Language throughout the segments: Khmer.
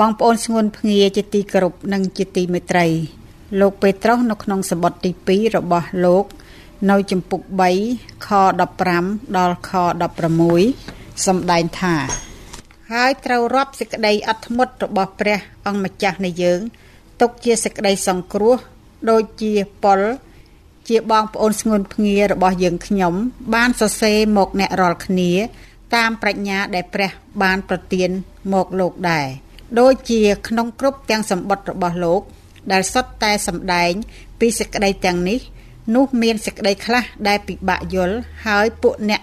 បងប្អូនស្ងួនភ្ងាជាទីគោរពនិងជាទីមេត្រី លោកពេត្រុសនៅក្នុងសម្បត្តិទី2របស់លោក នៅចំពុក3ខ15ដល់ខ16សម្ដែងថា ហើយត្រូវរាប់សេចក្តីអត់ធ្មត់របស់ព្រះអង្គម្ចាស់នៃយើងទុកជាសេចក្តីសង្គ្រោះដូចជាប៉ុលជាបងប្អូនស្ងួនភ្ងារបស់យើងខ្ញុំ បានសរសេរមកអ្នករាល់គ្នា តាមប្រាជ្ញាដែលព្រះបានប្រទានមកលោកដែរ ដូចជាក្នុងគ្រប់ទាំងសម្បត្តិរបស់លោក ដែលសុទ្ធតែសម្ដែង ពីសេចក្តីទាំងនេះ នោះមានសេចក្តីខ្លះដែលពិបាកយល់ហើយពួកអ្នក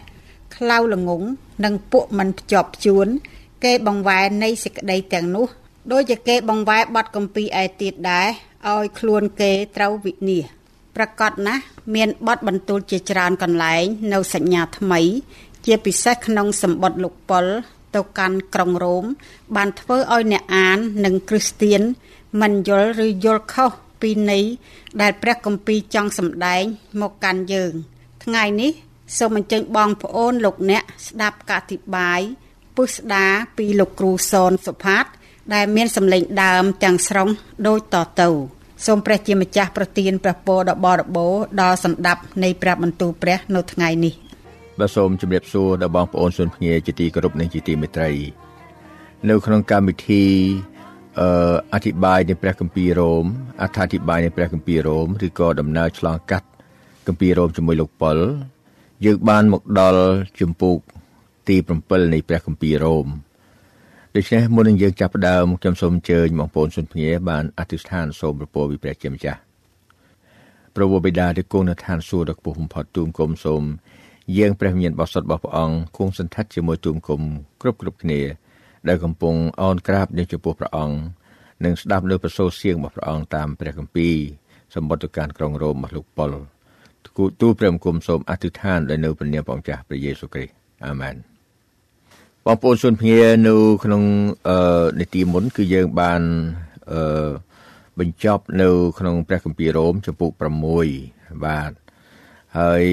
ខ្លៅល្ងងនិងពួកមិនភ្ជាប់ជួន គេបង្វែរនៃសេចក្តីទាំងនោះដូចជាគេបង្វែរបទកម្ពីឯទៀតដែរឲ្យខ្លួនគេត្រូវវិនាសប្រកាសណាស់មានបទបន្ទូលជាច្រើនកន្លែង នៅសញ្ញាថ្មី ជាពិសេសក្នុងសម្បត្តិលោកប៉ុល ទៅកាន់ក្រុងរ៉ូមបានធ្វើឲ្យអ្នកអាននិងគ្រីស្ទៀនមិនយល់ឬយល់ខុសពីន័យដែលព្រះគម្ពីរចង់សម្ដែងមកកាន់យើង ថ្ងៃនេះសូមអញ្ជើញបងប្អូនលោកអ្នកស្ដាប់កតិបាយពុស្ដាពីលោកគ្រូសនសុផាត ដែលមានសម្លេងដើមទាំងស្រុងដូចតទៅសូមព្រះជាម្ចាស់ប្រទានព្រះពរដ៏បរិបូរណ៍ដល់សម្ដាប់នៃព្រះបន្ទូលព្រះនៅថ្ងៃនេះ បាទសូមជម្រាបសួរដល់បងប្អូនជនភ្ងាជាទីគោរពនិងជាទីមេត្រី នៅក្នុងកម្មវិធីអឺអធិប្បាយនៃព្រះគម្ពីររ៉ូមអត្ថាធិប្បាយនៃព្រះគម្ពីររ៉ូមឬក៏ដំណើរឆ្លងកាត់គម្ពីររ៉ូមជាមួយលោកប៉ុលយើងបានមកដល់ជំពូកទី7នៃព្រះគម្ពីររ៉ូមដូច្នេះមុននឹងយើងចាប់ផ្ដើមខ្ញុំសូមអញ្ជើញបងប្អូនជនភ្ងាបានអធិស្ឋានសូមប្រពោវិព្រះជាម្ចាស់ព្រះវរបិតាដែលគង់នៅឋានសួគ៌ដ៏ខ្ពស់បំផុតទូមគុំសូម យាងព្រះវិញ្ញាណបរិសុទ្ធរបស់ព្រះអង្គគង់សន្តិដ្ឋជាមួយទូមគុំគ្រប់គ្រប់គ្នា ដែលកំពុងអោនក្រាបនៅចំពោះព្រះអង្គនិងស្ដាប់នៅប្រសូរសៀងរបស់ព្រះអង្គតាមព្រះគម្ពីរសម្បត្តិការក្រុងរ៉ូមរបស់លោកប៉ុលទូលព្រះគុំសូមអធិដ្ឋានដល់នៅព្រះនាមព្រះម្ចាស់ព្រះយេស៊ូវគ្រីស្ទអាមែនបងប្អូនជនភ្ងានៅក្នុងអឺនីតិមុន គឺយើងបានអឺបញ្ចប់នៅ ក្នុងព្រះគម្ពីររ៉ូមចំពុក6បាទ ហើយ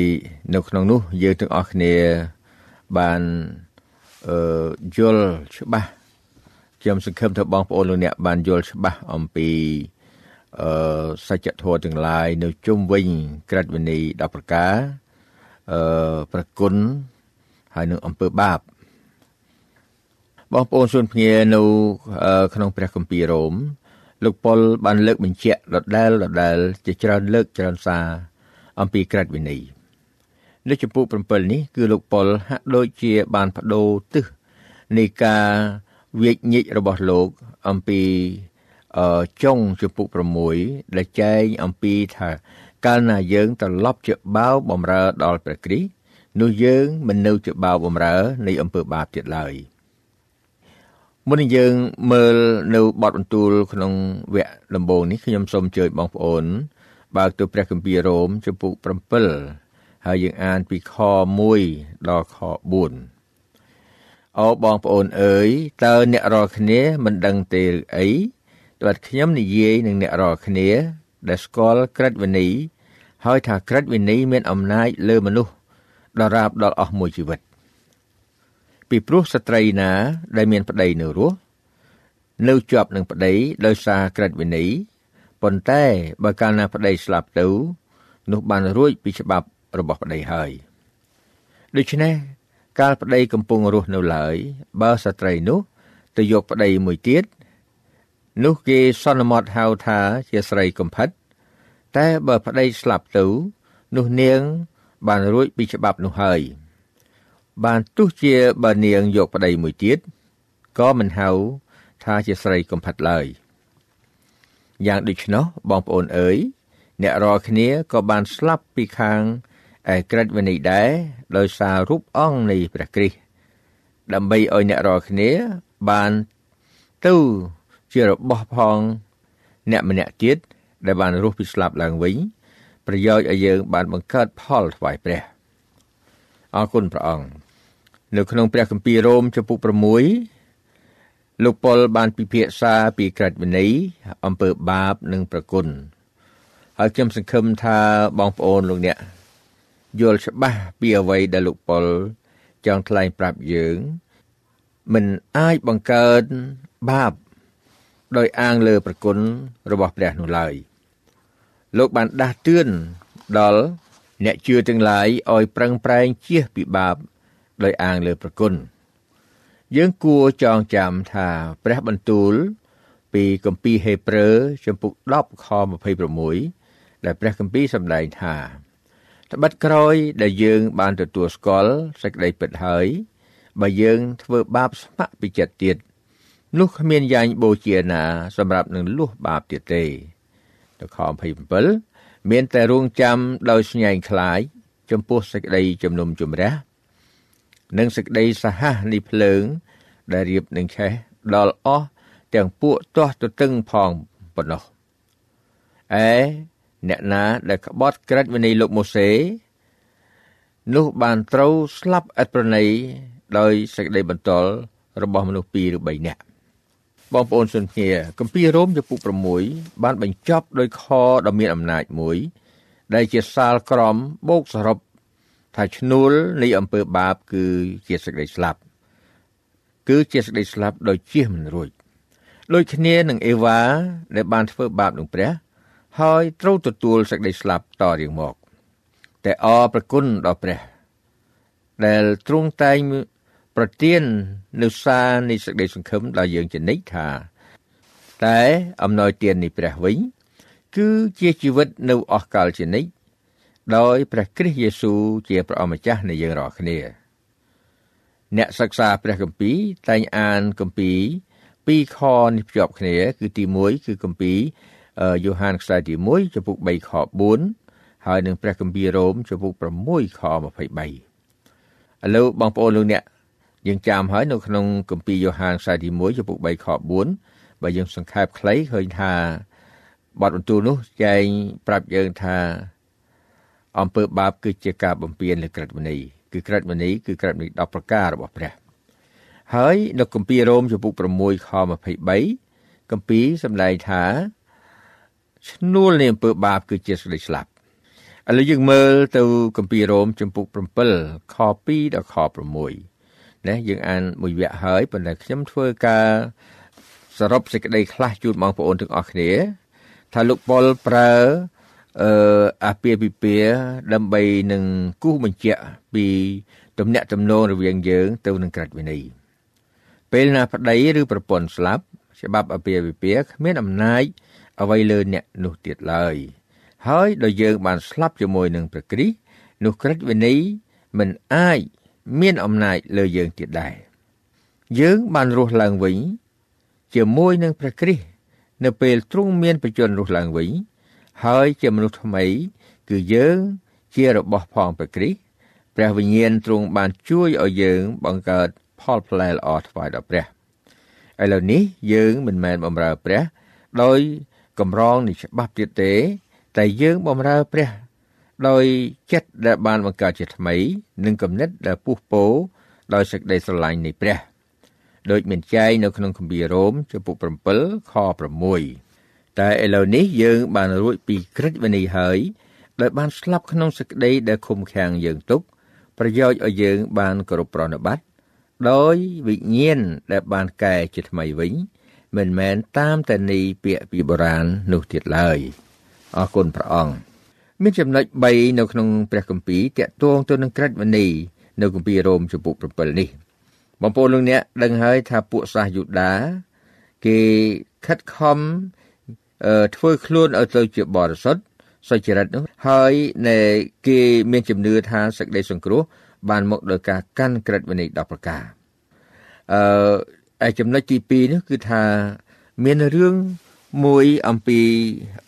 នៅក្នុងនោះយើងទាំងអស់គ្នាបានអឺយល់ច្បាស់ខ្ញុំសង្ឃឹមថាបងប្អូនលោកអ្នកបានយល់ច្បាស់អំពីអឺសច្ចធម៌ទាំងឡាយនៅជុំវិញក្រិតវិន័យ10ប្រការអឺប្រគុណហើយនឹងអំពើបាបបងប្អូនសូនភ្ងានៅក្នុងព្រះគម្ពីររ៉ូមលោកប៉ុលបានលើកបញ្ជាក់ដដែលដដែលជាច្រើនលើកច្រើនសារ អំពីក្រិតវិន័យនៅចំពោះ7នេះគឺលោកប៉ុលហាក់ដូចជាបានបដូរទិសនៃការវិជ្ញិចរបស់លោកអំពីអឺចុងចំពោះ6ដែលចែងអំពីថាកាលណាយើងត្រឡប់ជាបាវបំរើដល់ព្រះគ្រីស្ទនោះយើងមិននៅជាបាវបំរើនៃអំពើបាបទៀតឡើយមុននឹងយើងមើលនៅបទបន្ទូលក្នុងវគ្គដំបូងនេះខ្ញុំសូមអញ្ជើញបងប្អូន បើកទៅព្រះគម្ពីររ៉ូមចំពុក7ហើយយើងអានពីខ1ដល់ខ4អូបងប្អូនអើយតើអ្នករាល់គ្នាមិនដឹងទេឬអីបាទខ្ញុំនិយាយនឹងអ្នករាល់គ្នាដែលស្គាល់ក្រិតវិន័យហើយថាក្រិតវិន័យមានអំណាចលើមនុស្សដល់រាបដល់អស់មួយជីវិត ពីព្រោះស្ត្រីណា ដែលមានប្តីនៅរស់នៅជាប់នឹងប្តីដោយសារក្រិតវិន័យ ប៉ុន្តែបើកាលណាប្តីស្លាប់ទៅនោះបានរួចពីច្បាប់របស់ប្តីហើយដូច្នេះកាលប្តីកំពុងរស់នៅឡើយ បើស្ត្រីនោះទៅយកប្តីមួយទៀតនោះគេសន្មត់ហៅថាជាស្រីកំផិត តែបើប្តីស្លាប់ទៅនោះនាង បានរួចពីច្បាប់នោះហើយ បានទោះជាបើនាងយកប្តីមួយទៀតក៏មិនហៅថាជាស្រីកំផិតឡើយ យ៉ាងដូច្នោះបងប្អូនអើយអ្នករាល់គ្នាក៏បានស្លាប់ពីខាងឯក្រិតវិន័យដែរដោយសាររូបអង្គនៃព្រះគ្រីស្ទដើម្បីឲ្យអ្នករាល់គ្នាបានទៅជារបស់ផង អ្នកម្នាក់ទៀតដែលបានរស់ពីស្លាប់ឡើងវិញប្រយោជន៍ឲ្យយើង បានបង្កើតផលថ្វាយព្រះអរគុណព្រះអង្គនៅក្នុងព្រះគម្ពីររ៉ូមចំពុក6 លោកប៉ុលបានពិភាក្សាពីក្រិតវិន័យអំពើបាបនិងប្រគុណហើយខ្ញុំសង្ឃឹមថាបងប្អូនលោកអ្នកយល់ច្បាស់ពីអ្វីដែលលោកប៉ុលចង់ថ្លែងប្រាប់យើងមិនអាចបង្កើតបាប ដោយអាងលើប្រគុណរបស់ព្រះនោះឡើយលោកបានដាស់តឿនដល់អ្នកជឿទាំងឡាយឲ្យប្រឹងប្រែងជៀសពីបាប ដោយអាងលើប្រគុណ យើងគួរចងចាំថាព្រះបន្ទូល ពីគម្ពីរហេព្រើរចំពុក10ខ26ដែលព្រះគម្ពីរសម្ដែងថាត្បិតក្រោយដែលយើងបានទទួលស្គាល់សេចក្តីពិតហើយបើយើងធ្វើបាបស្ម័គ្រពីចិត្តទៀតនោះគ្មានយ៉ាញ់បូជាណា សម្រាប់នឹងលុះបាបទៀតទេទៅខ27មានតែរងចាំដោយស្ញែងខ្លាចចំពោះសេចក្តីជំនុំជម្រះ និងសេចក្តីសហះនៃភ្លើង ដែលរៀបនឹងឆេះដល់អស់ទាំងពួកទាស់ទទឹងផងប៉ុណ្ណោះឯអ្នកណាដែលក្បត់ក្រិតវិន័យលោកម៉ូសេនោះបានត្រូវស្លាប់ឥតប្រណីដោយសេចក្តីបន្ទល់របស់មនុស្ស2ឬ3នាក់បងប្អូនសុនគ្នាគម្ពីររ៉ូមចំពុក6បានបញ្ចប់ដោយខដ៏មានអំណាចមួយ ដែលជាសាលក្រមបូកសរុប ថាឈ្នួលនៃអំពើបាប គឺជាសេចក្តីស្លាប់ គឺជាសេចក្តីស្លាប់ដោយជៀសមិនរួចដូចគ្នានឹងអេវ៉ាដែលបានធ្វើបាបនឹងព្រះ ហើយត្រូវទទួលសេចក្តីស្លាប់តរៀងមក តែអរប្រគុណដល់ព្រះ ដែលទ្រង់តែងប្រទាននូវសារនៃសេចក្តីសង្ឃឹមដល់យើងជានិច្ចថា តែអំណោយទាននៃព្រះវិញគឺជាជីវិតនៅអស់កលជានិច្ច ដោយព្រះគ្រីស្ទយេស៊ូវជាព្រះអម្ចាស់នៃយើងរាល់គ្នា អ្នកសិក្សាព្រះគម្ពីរតែងអានគម្ពីរពីរខនេះភ្ជាប់គ្នា គឺទី1គឺគម្ពីរយូហានខ្សែទី1ចំពុក3ខ4ហើយនឹងព្រះគម្ពីររ៉ូមចំពុក6ខ23ឥឡូវបងប្អូនលោកអ្នកយើងចាំហើយនៅក្នុងគម្ពីរយ៉ូហានខ្សែទី1ចំពុក3ខ4បើយើងសង្ខេបខ្លីឃើញថាបទបន្ទូលនោះចែងប្រាប់យើងថា អំពើបាបគឺជាការបំពានលើក្រិតវិន័យគឺក្រិតវិន័យគឺក្រិតវិន័យ10ប្រការរបស់ព្រះហើយនៅគម្ពីររ៉ូមចំពុក6ខ23គម្ពីរសម្ដែងថាឈ្នួលនៃអំពើបាបគឺជាសេចក្តីស្លាប់ឥឡូវយើងមើលទៅគម្ពីររ៉ូមចំពុក7ខ2ដល់ខ6ណាយើងអានមួយវគ្គហើយប៉ុន្តែខ្ញុំធ្វើការសរុបសេចក្តីខ្លះជូនបងប្អូនទាំងអស់គ្នា ថាលោកប៉ុលប្រើ អឺអាពាហ៍ពិពាហ៍ដើម្បីនឹងគូសបញ្ជាក់ពីទំនាក់ទំនងរវាងយើង ទៅនឹងក្រិតវិន័យពេលណាប្តីឬប្រពន្ធស្លាប់ច្បាប់អាពាហ៍ពិពាហ៍គ្មានអំណាចអ្វីលើអ្នកនោះទៀតឡើយហើយដល់យើងបានស្លាប់ជាមួយនឹងព្រះគ្រីស្ទនោះក្រិតវិន័យមិនអាចមានអំណាចលើយើងទៀតដែរយើងបានរស់ឡើងវិញ ជាមួយនឹងព្រះគ្រីស្ទនៅពេលទ្រង់មានបជនរស់ឡើងវិញ ហើយជាមនុស្សថ្មី គឺយើងជារបស់ផងព្រះគ្រីស្ទព្រះវិញ្ញាណទ្រង់បានជួយឲ្យយើងបង្កើតផលផ្លែល្អថ្វាយដល់ព្រះឥឡូវនេះយើងមិនមែនបម្រើព្រះដោយកម្រងនៃច្បាប់ទៀតទេ តែយើងបម្រើព្រះ ដោយចិត្តដែលបានបង្កើតជាថ្មី និងគំនិតដែលពុះពោដោយសេចក្តីស្រឡាញ់នៃព្រះ ដូចមានចែងនៅក្នុងគម្ពីររ៉ូមចំពុក7ខ6 តែឥឡូវនេះយើងបានរួចពីក្រិតវិន័យហើយដែលបានស្លាប់ក្នុងសេចក្តីដែលឃុំឃាំងយើងទុកប្រយោជន៍ឲ្យយើងបានគោរពប្រណិប័តដោយវិញ្ញាណដែលបានកែជាថ្មីវិញ មិនមែនតាមតែនីពាក្យពីបុរាណនោះទៀតឡើយអរគុណព្រះអង្គមានចំណុច3នៅក្នុងព្រះគម្ពីរតាក់ទងទៅនឹងក្រិតវិន័យនៅគម្ពីររ៉ូមចំពុក7នេះបងប្អូនលោកអ្នកដឹងហើយថាពួកសាសយូដា គេខិតខំ ធ្វើខ្លួនឲ្យទៅជាបរិសុទ្ធសុចរិតនោះហើយនៅគេមានជំនឿថាសេចក្តីសង្គ្រោះបានមកដោយការកាន់ក្រិតវិន័យ10ប្រការអឺឯចំណុចទី2នោះគឺថាមានរឿងមួយអំពី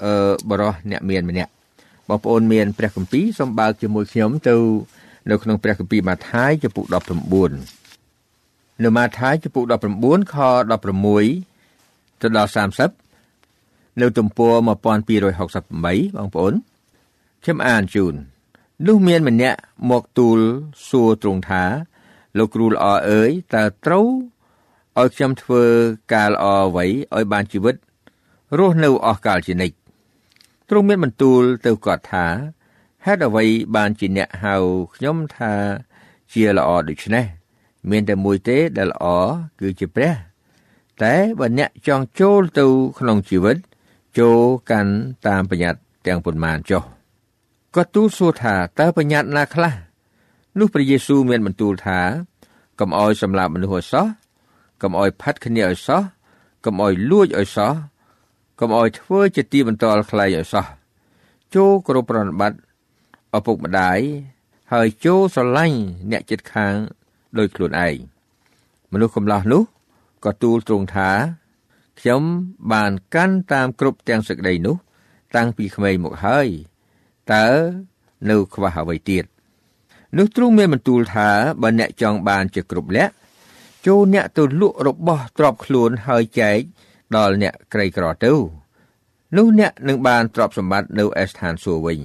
អឺបរោះអ្នកមានម្នាក់បងប្អូនមានព្រះគម្ពីរសូមបើកជាមួយខ្ញុំទៅនៅក្នុងព្រះគម្ពីរម៉ាថាយចំពុក19នៅម៉ាថាយចំពុក19ខ16ទៅដល់30 នៅទំព័រ1268បងប្អូនខ្ញុំអានជូននោះមានម្នាក់មកទូលសួរទ្រង់ថាលោកគ្រូល្អអើយតើត្រូវឲ្យខ្ញុំធ្វើការល្អអ្វីឲ្យបានជីវិតរស់នៅអស់កលជានិច្ចទ្រង់មានបន្ទូលទៅគាត់ថាហេតុអ្វីបានជាអ្នកហៅខ្ញុំថាជាល្អដូច្នេះមានតែមួយទេដែលល្អគឺជាព្រះ តែបើអ្នកចង់ចូលទៅក្នុងជីវិត ចូលកាន់តាមបញ្ញត្តិទាំងប៉ុន្មានចុះក៏ទូលសួរថាតើបញ្ញត្តិណាខ្លះនោះព្រះយេស៊ូវមានបន្ទូលថាកុំឲ្យសម្លាប់មនុស្សឲ្យសោះកុំឲ្យផាត់គ្នាឲ្យសោះកុំឲ្យលួចឲ្យសោះកុំឲ្យធ្វើជាទីបន្ទាល់ខ្លែងឲ្យសោះចូលគោរពប្រណិប័តឪពុកម្ដាយហើយចូលស្រឡាញ់អ្នកចិត្តខាងដោយខ្លួនឯងមនុស្សកំឡោះនោះក៏ទូលទ្រង់ថា ខ្ញុំបានកាន់តាមគ្រប់ទាំងសេចក្តីនោះ តាំងពីក្មេងមកហើយតើនៅខ្វះអ្វីទៀតនោះទ្រង់មានបន្ទូលថាបើអ្នកចង់បានជាគ្រប់លក្ខចូលអ្នកទៅលក់របស់ទ្រព្យខ្លួនហើយចែកដល់អ្នកក្រីក្រទៅនោះអ្នកនឹងបានទ្រព្យសម្បត្តិនៅឯស្ថានសួគ៌វិញ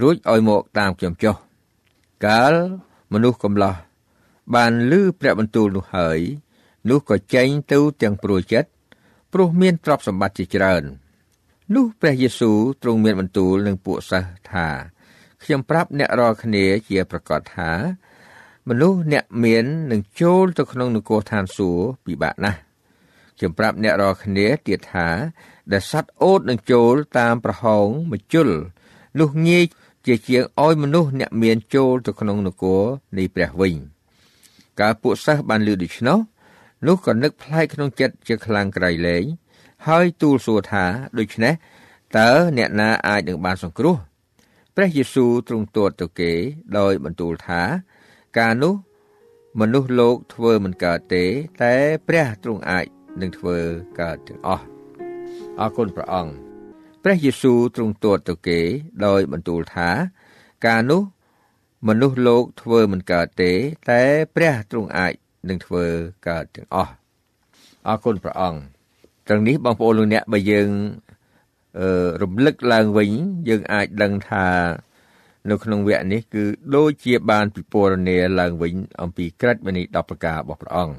រួចឲ្យមកតាមខ្ញុំចុះកាលមនុស្សកំឡោះបានលឺព្រះបន្ទូលនោះហើយ នោះក៏ចេញទៅទាំងព្រួយចិត្ត ព្រោះមានទ្រព្យសម្បត្តិជាច្រើននោះព្រះយេស៊ូវទ្រង់មានបន្ទូលនឹងពួកសិស្សថាខ្ញុំប្រាប់អ្នករាល់គ្នាជាប្រកាសថាមនុស្សអ្នកមាននឹងចូលទៅក្នុងនគរឋានសួគ៌ពិបាកណាស់ខ្ញុំប្រាប់អ្នករាល់គ្នាទៀតថាដែលសត្វអូតនឹងចូលតាមប្រហោងមជុលនោះងាយជាជាងឲ្យមនុស្សអ្នកមានចូលទៅក្នុងនគរនៃព្រះវិញកាលពួកសិស្សបានឮដូច្នោះ នោះក៏នឹកផ្លែកក្នុងចិត្តជាខ្លាំងក្រៃលែងហើយទូលសួរថាដូច្នេះតើអ្នកណាអាចនឹងបានសង្គ្រោះព្រះយេស៊ូវទ្រង់ទួតទៅគេ ដោយបន្ទូលថា ការនោះមនុស្សលោកធ្វើមិនកើតទេ តែព្រះទ្រង់អាចនឹងធ្វើកើតទាំងអស់អរគុណព្រះអង្គព្រះយេស៊ូវទ្រង់ទួតទៅគេ ដោយបន្ទូលថា ការនោះមនុស្សលោកធ្វើមិនកើតទេ តែព្រះទ្រង់អាច នឹងធ្វើកើតទាំងអស់អរគុណព្រះអង្គត្រង់នេះបងប្អូនលោកអ្នកបើយើងអឺរំលឹកឡើងវិញ យើងអាចដឹងថានៅក្នុងវគ្គនេះគឺដូចជាបានពិពណ៌នាឡើងវិញ អំពីក្រិតវិន័យ10ប្រការរបស់ព្រះអង្គ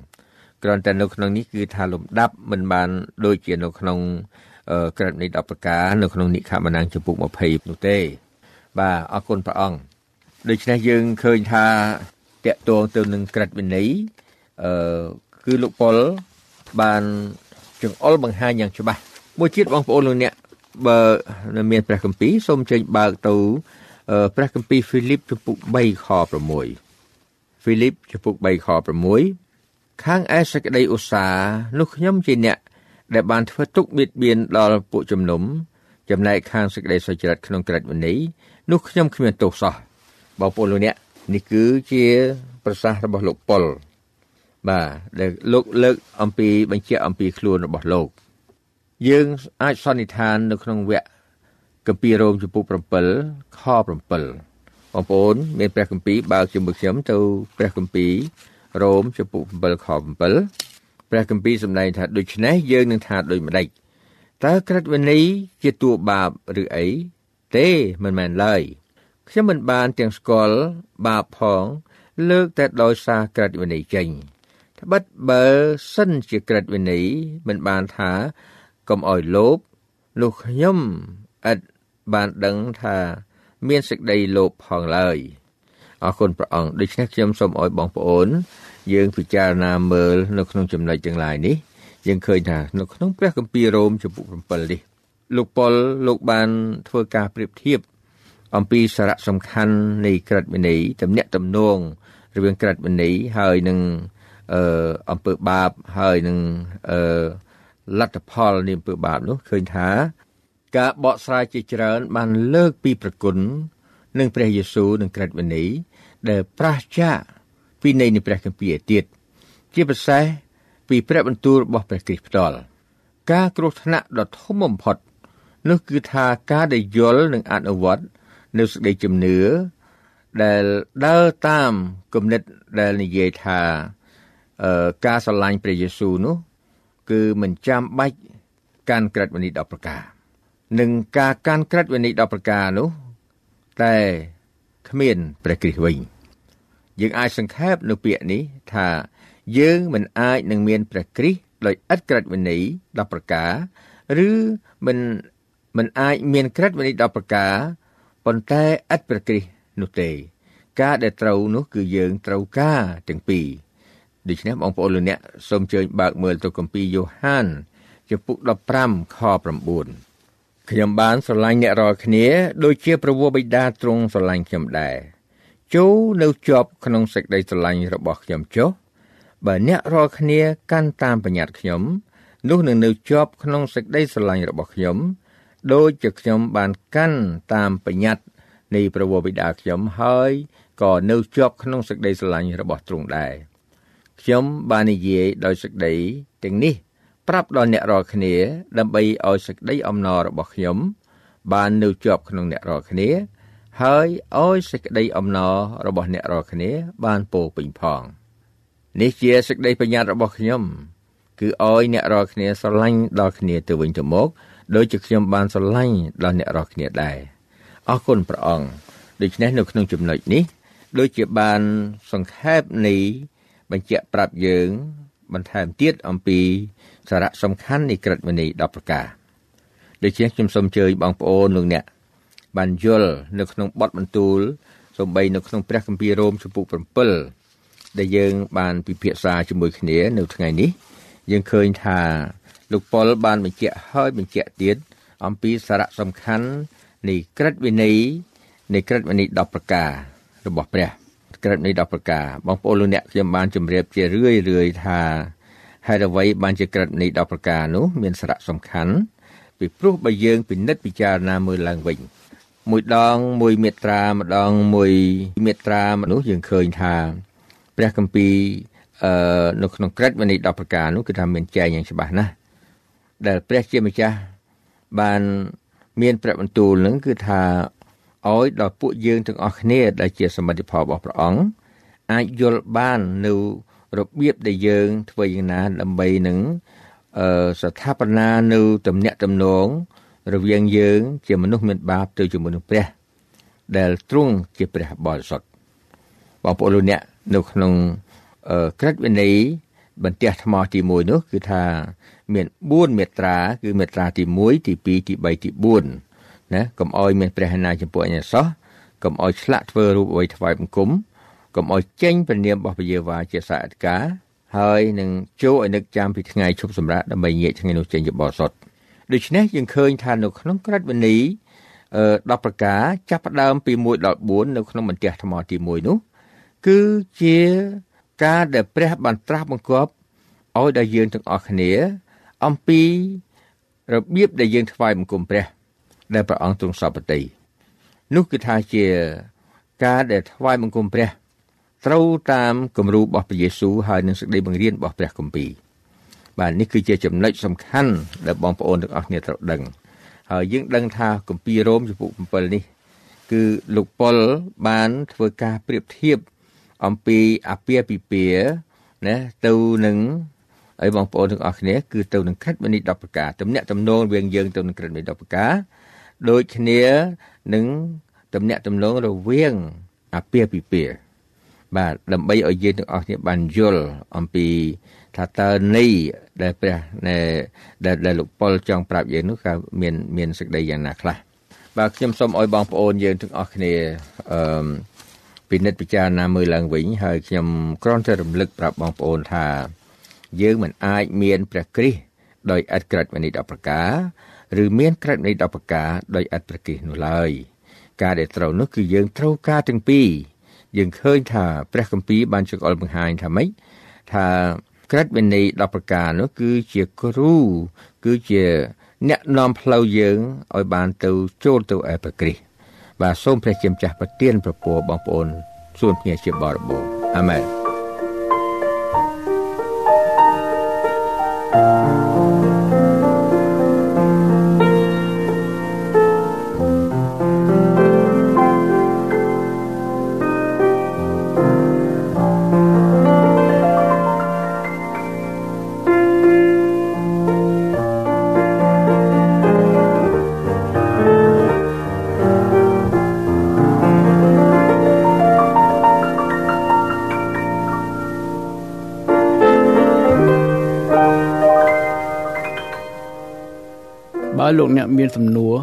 គ្រាន់តែនៅក្នុងនេះគឺថាលំដាប់មិនបានដូចជានៅក្នុងក្រិតវិន័យ10ប្រការនៅក្នុងនិខមណាំងចំពុក20នោះទេ បាទអរគុណព្រះអង្គដូច្នេះយើងឃើញថាតកតងទៅនឹងក្រិតវិន័យ អឺគឺលោកប៉ុលបានចង្អុលបង្ហាញយ៉ាងច្បាស់មួយទៀតបងប្អូនលោកអ្នកបើមានព្រះគម្ពីរសូមចេញបើកទៅព្រះគម្ពីរហ្វីលីបចំពុក3ខ6ហ្វីលីបចំពុក3ខ6ខាងឯសេចក្តីឧស្សាហ៍នោះខ្ញុំជាអ្នកដែលបានធ្វើទុកបៀតបៀនដល់ពួកជំនុំចំណែកខាងសេចក្តីសុចរិតក្នុងក្រិតវិន័យនោះខ្ញុំគ្មានទោសសោះបងប្អូនលោកអ្នកនេះគឺជា ប្រសាសន៍របស់លោកប៉ុល បាទដែលលោកលើកអំពីបញ្ជាក់អំពីខ្លួនរបស់លោក យើងអាចសន្និដ្ឋាននៅក្នុងវគ្គគម្ពីររ៉ូមចំពុក7ខ7បងប្អូនមានព្រះគម្ពីរបើកជាមួយខ្ញុំទៅព្រះគម្ពីររ៉ូមចំពុក7ខ7ព្រះគម្ពីរសម្ដែងថាដូច្នេះយើងនឹងថាដូចម្ដេចតើក្រិតវិន័យជាតួបាបឬអីទេមិនមែនឡើយខ្ញុំមិនបានទាំងស្គាល់បាបផង លើកតែដោយសារក្រិតវិន័យចេញ ត្បិតបើសិនជាក្រិតវិន័យមិនបានថាកុំអោយលោភនោះខ្ញុំឥតបានដឹងថាមានសេចក្តីលោភផងឡើយអរគុណព្រះអង្គដូច្នេះខ្ញុំសូមអោយបងប្អូន យើងពិចារណាមើលនៅក្នុងចំណុចទាំងឡាយនេះយើងឃើញថានៅក្នុងព្រះគម្ពីររ៉ូមចំពុក7នេះលោកប៉ុលលោកបានធ្វើការប្រៀបធៀបអំពីសារៈសំខាន់នៃក្រិតវិន័យទំនាក់ទំនងរវាងក្រិតវិន័យហើយនឹង អឺអំពើបាបហើយនឹងអឺលទ្ធផលនៃអំពើបាបនោះឃើញថា ការបកស្រាយជាច្រើន បានលើកពីប្រគុណនឹងព្រះយេស៊ូវនិងក្រិតវិន័យដែលប្រះចាកពីនៃនៃព្រះគម្ពីរឯទៀតជាពិសេសពីព្រះបន្ទូលរបស់ព្រះគ្រីស្ទផ្ទាល់ការគ្រោះថ្នាក់ដ៏ធំបំផុតនោះគឺថាការដែលយល់និងអនុវត្តនៅសេចក្តីជំនឿដែលដើរតាមគំនិតដែលនិយាយថាអឺ ការស្រឡាញ់ព្រះយេស៊ូវនោះ គឺមិនចាំបាច់កាន់ក្រិតវិន័យ10ប្រការនិងការកាន់ក្រិតវិន័យ10ប្រការនោះ តែគ្មានព្រះគ្រីស្ទវិញយើងអាចសង្ខេបនៅពាក្យនេះថាយើងមិនអាចនឹងមានព្រះគ្រីស្ទដោយឥតក្រិតវិន័យ10ប្រការ ឬមិនមិនអាចមានក្រិតវិន័យ10ប្រការប៉ុន្តែឥតព្រះគ្រីស្ទនោះទេ ការដែលត្រូវនោះគឺយើងត្រូវការទាំងពីរ ដូច្នេះបងប្អូនលោកអ្នកសូមជើញបើកមើលទៅគម្ពីរយ៉ូហានចំពុក15ខ9ខ្ញុំបានស្រឡាញ់អ្នករាល់គ្នាដូចជាប្រវោបិតាទ្រង់ស្រឡាញ់ខ្ញុំដែរចូលនៅជាប់ក្នុងសេចក្តីស្រឡាញ់របស់ខ្ញុំចុះបើអ្នករាល់គ្នាកាន់តាមបញ្ញត្តិខ្ញុំនោះនឹងនៅជាប់ក្នុងសេចក្តីស្រឡាញ់របស់ខ្ញុំដូចជាខ្ញុំបានកាន់តាមបញ្ញត្តិនៃព្រះវរបិតាខ្ញុំហើយក៏នៅជាប់ក្នុងសេចក្តីស្រឡាញ់របស់ទ្រង់ដែរ ខ្ញុំបាននិយាយដោយសេចក្តីទាំងនេះ ប្រាប់ដល់អ្នករាល់គ្នា ដើម្បីឲ្យសេចក្តីអំណររបស់ខ្ញុំ បាននៅជាប់ក្នុងអ្នករាល់គ្នា ហើយឲ្យសេចក្តីអំណររបស់អ្នករាល់គ្នា បានពោពេញផងនេះជាសេចក្តីបញ្ញត្តិរបស់ខ្ញុំ គឺឲ្យអ្នករាល់គ្នាស្រឡាញ់ដល់គ្នាទៅវិញទៅមកដូចជាខ្ញុំបានស្រឡាញ់ដល់អ្នករាល់គ្នាដែរអរគុណព្រះអង្គដូច្នេះនៅក្នុងចំណុចនេះដូចជាបានសង្ខេបនៃ បញ្ជាក់ប្រាប់យើង បន្ថែមទៀតអំពីសារៈសំខាន់នៃក្រឹតវិន័យ10ប្រការដូច្នេះខ្ញុំសូមអញ្ជើញបងប្អូនលោកអ្នកបានយល់នៅក្នុងបទបន្ទូលសំបីនៅក្នុងព្រះគម្ពីររ៉ូមជំពូក7ដែលយើង បានពិភាក្សាជាមួយគ្នានៅថ្ងៃនេះ យើងឃើញថាលោកប៉ុលបានបញ្ជាក់ហើយបញ្ជាក់ទៀតអំពីសារៈសំខាន់នៃក្រឹតវិន័យនៃក្រឹតវិន័យ10ប្រការរបស់ព្រះ ក្រឹតវិន័យ10ប្រការបងប្អូនលោកអ្នកខ្ញុំបានជម្រាបជារឿយរឿយថាហេតុអ្វីបានជាក្រឹតវិន័យ10ប្រការនោះមានសារៈសំខាន់ពីព្រោះបើយើងពិនិត្យពិចារណាមើលឡើងវិញមួយដងមួយមេត្រាម្ដងមួយមេត្រានោះយើងឃើញថាព្រះគម្ពីរអឺនៅក្នុងក្រឹតវិន័យ10ប្រការនោះគឺថាមានចែងយ៉ាងច្បាស់ណាស់ដែលព្រះជាម្ចាស់បានមានព្រះបន្ទូលនឹងគឺថា ឲ្យដល់ពួកយើងទាំងអស់គ្នាដែលជាសមិទ្ធផលរបស់ព្រះអង្គអាចយល់បាននៅរបៀបដែលយើងធ្វើយ៉ាងណាដើម្បីនឹងអឺស្ថាបនានៅទំនាក់ទំនងរវាងយើង ជាមនុស្សមានបាបទៅជាមួយនឹងព្រះ ដែលទ្រង់ជាព្រះបរិសុទ្ធបងប្អូនលោកអ្នកនៅក្នុងក្រឹតវិន័យបន្ទះថ្មទី1នោះគឺថាមាន4មេត្រា គឺមេត្រាទី1ទី2ទី3ទី4 ណាកុំអោយមានព្រះហណាចំពោះអញ្ញសោះកុំអោយឆ្លាក់ធ្វើរូបអ្វីថ្វាយបង្គំកុំអោយចេញព្រះនាមរបស់ព្រះយេហូវ៉ាជាសាអធិការហើយនឹងចូលឲ្យនឹកចាំពីថ្ងៃឈប់សម្រាកដើម្បីងាកថ្ងៃនោះចេញជាបរិសុទ្ធដូច្នេះយើងឃើញថានៅក្នុងក្រឹតវិន័យអឺ10ប្រការចាប់ផ្ដើមពី1ដល់4នៅក្នុងបន្ទះថ្មទី1នោះគឺជាការដែលព្រះបានត្រាស់បង្គាប់ឲ្យដល់យើងទាំងអស់គ្នា អំពីរបៀបដែលយើងថ្វាយបង្គំព្រះ ដែលព្រះអង្គទ្រង់សពតិនោះគឺថាជាការដែលថ្វាយបង្គំព្រះត្រូវតាមគំរូរបស់ព្រះយេស៊ូវហើយនឹងសេចក្តីបង្រៀនរបស់ព្រះគម្ពីរបាទនេះគឺជាចំណុចសំខាន់ដែលបងប្អូនទាំងអស់គ្នាត្រូវដឹងហើយយើងដឹងថាគម្ពីររ៉ូមចំពុក7នេះ គឺលោកប៉ុលបានធ្វើការប្រៀបធៀបអំពីអាពាហ៍ពិពាហ៍ណាទៅនឹងហើយបងប្អូនទាំងអស់គ្នាគឺទៅនឹងខិតវិនិច្ឆ័យ10ប្រការទំនាក់ទំនងរវាងយើងទៅនឹងក្រឹតវិនិច្ឆ័យ10ប្រការ ដូចគ្នានឹងទំនាក់ទំនងរវាងអាពាហ៍ពិពាហ៍បាទដើម្បីឲ្យយើងទាំងអស់គ្នាបានយល់អំពីថាតើនេះដែលព្រះដែលដែលលោកប៉ុលចង់ប្រាប់យើងនោះគឺមានមានសេចក្តីយ៉ាងណាខ្លះបាទខ្ញុំសូមឲ្យបងប្អូនយើងទាំងអស់គ្នាអឺពិនិត្យពិចារណាមើលឡើងវិញហើយខ្ញុំគ្រាន់តែរំលឹកប្រាប់បងប្អូនថា យើងមិនអាចមានព្រះគ្រីស្ទដោយឥតក្រិតវិនិច្ឆ័យ10ប្រការ ឬមានក្រិតវិនិច្ឆ័យ10ប្រការដោយឥតព្រះគ្រីស្ទនោះឡើយការដែលត្រូវនោះគឺយើងត្រូវការទាំងពីរយើងឃើញថាព្រះគម្ពីរបានចង្អុលបង្ហាញថាម៉េចថាក្រិតវិន័យ10ប្រការនោះគឺជាគ្រូគឺជាអ្នកនាំផ្លូវយើងឲ្យបានទៅចូលទៅឯព្រះគ្រីស្ទបាទសូមព្រះជាម្ចាស់ប្រទានប្រពរបងប្អូនសួនភ្ងាជាបរិបូរអាមែន បើលោកអ្នកមានសំណួរ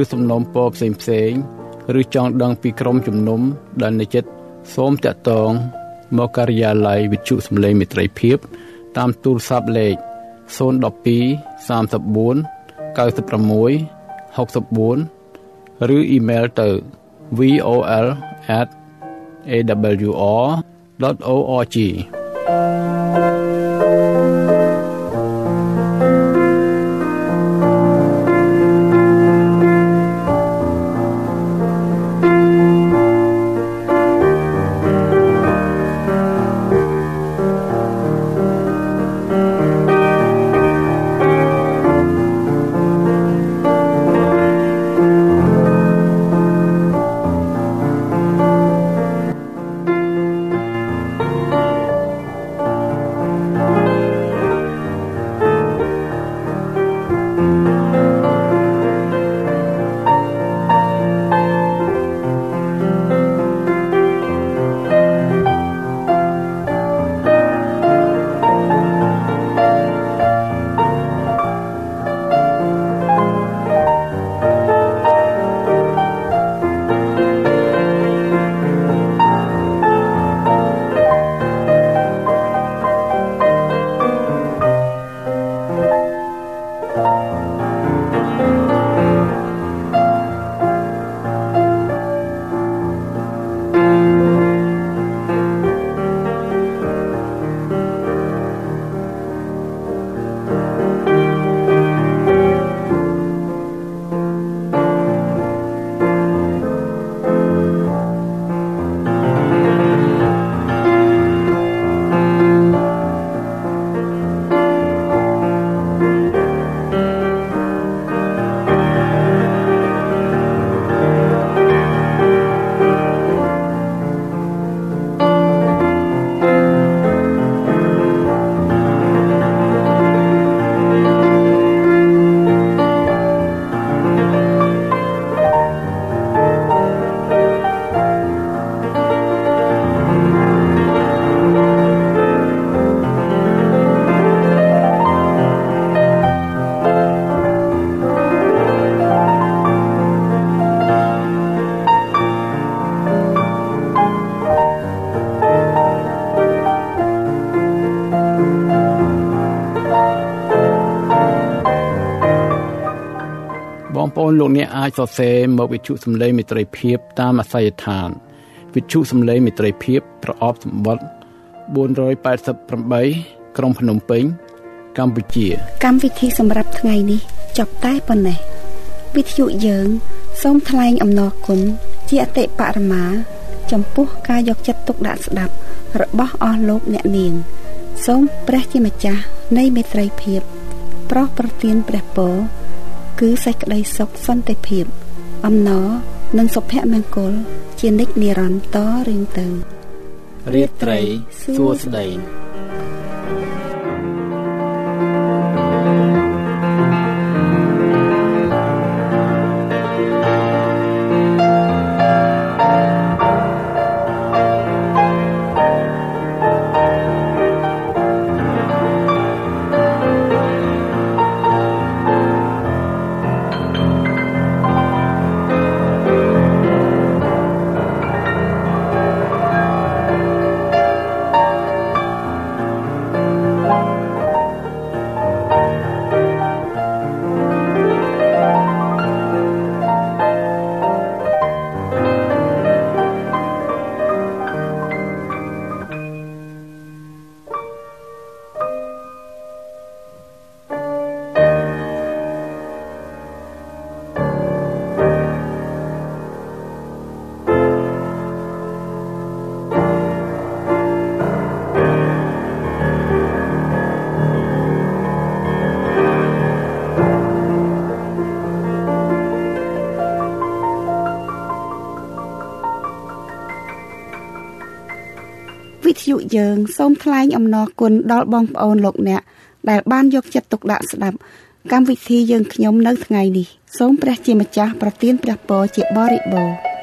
ឬសំណុំពរផ្សេងផ្សេងឬចង់ដឹងពីក្រុមជំនុំដែលនៅចិត្តសូមតាក់ទងមកការិយាល័យវិទ្យុសំឡេងមិត្តភាព តាមទូរស័ព្ទលេខ012 34 96 64ឬអ៊ីមែលទៅ vol@awr.org លោកអ្នកអាចសរសេរមកវិទ្យុសំឡេងមិត្តភាពតាមអាស័យដ្ឋានវិទ្យុសំឡេងមិត្តភាពប្រអប់សម្បត្តិ488ក្រុងភ្នំពេញកម្ពុជា កម្មវិធីសម្រាប់ថ្ងៃនេះចប់តែប៉ុណ្ណេះវិទ្យុយើង សូមថ្លែងអំណរគុណជាអតិបរមា ចំពោះការយកចិត្តទុកដាក់ស្ដាប់ របស់អស់លោកអ្នកនាង សូមព្រះជាម្ចាស់នៃមេត្រីភាពប្រោះប្រទានព្រះពរ គឺសេចក្តីសុខសន្តិភាព អំណរនិងសុភមង្គល ជានិច្ចនិរន្តរ៍រៀងទៅរាត្រីសួស្តី យុយើងសូមថ្លែងអំណរគុណដល់បងប្អូនលោកអ្នកដែលបានយកចិត្តទុកដាក់ស្ដាប់កម្មវិធីយើងខ្ញុំនៅថ្ងៃនេះសូមព្រះជាម្ចាស់ប្រទានព្រះពរជាបរិបូរណ៍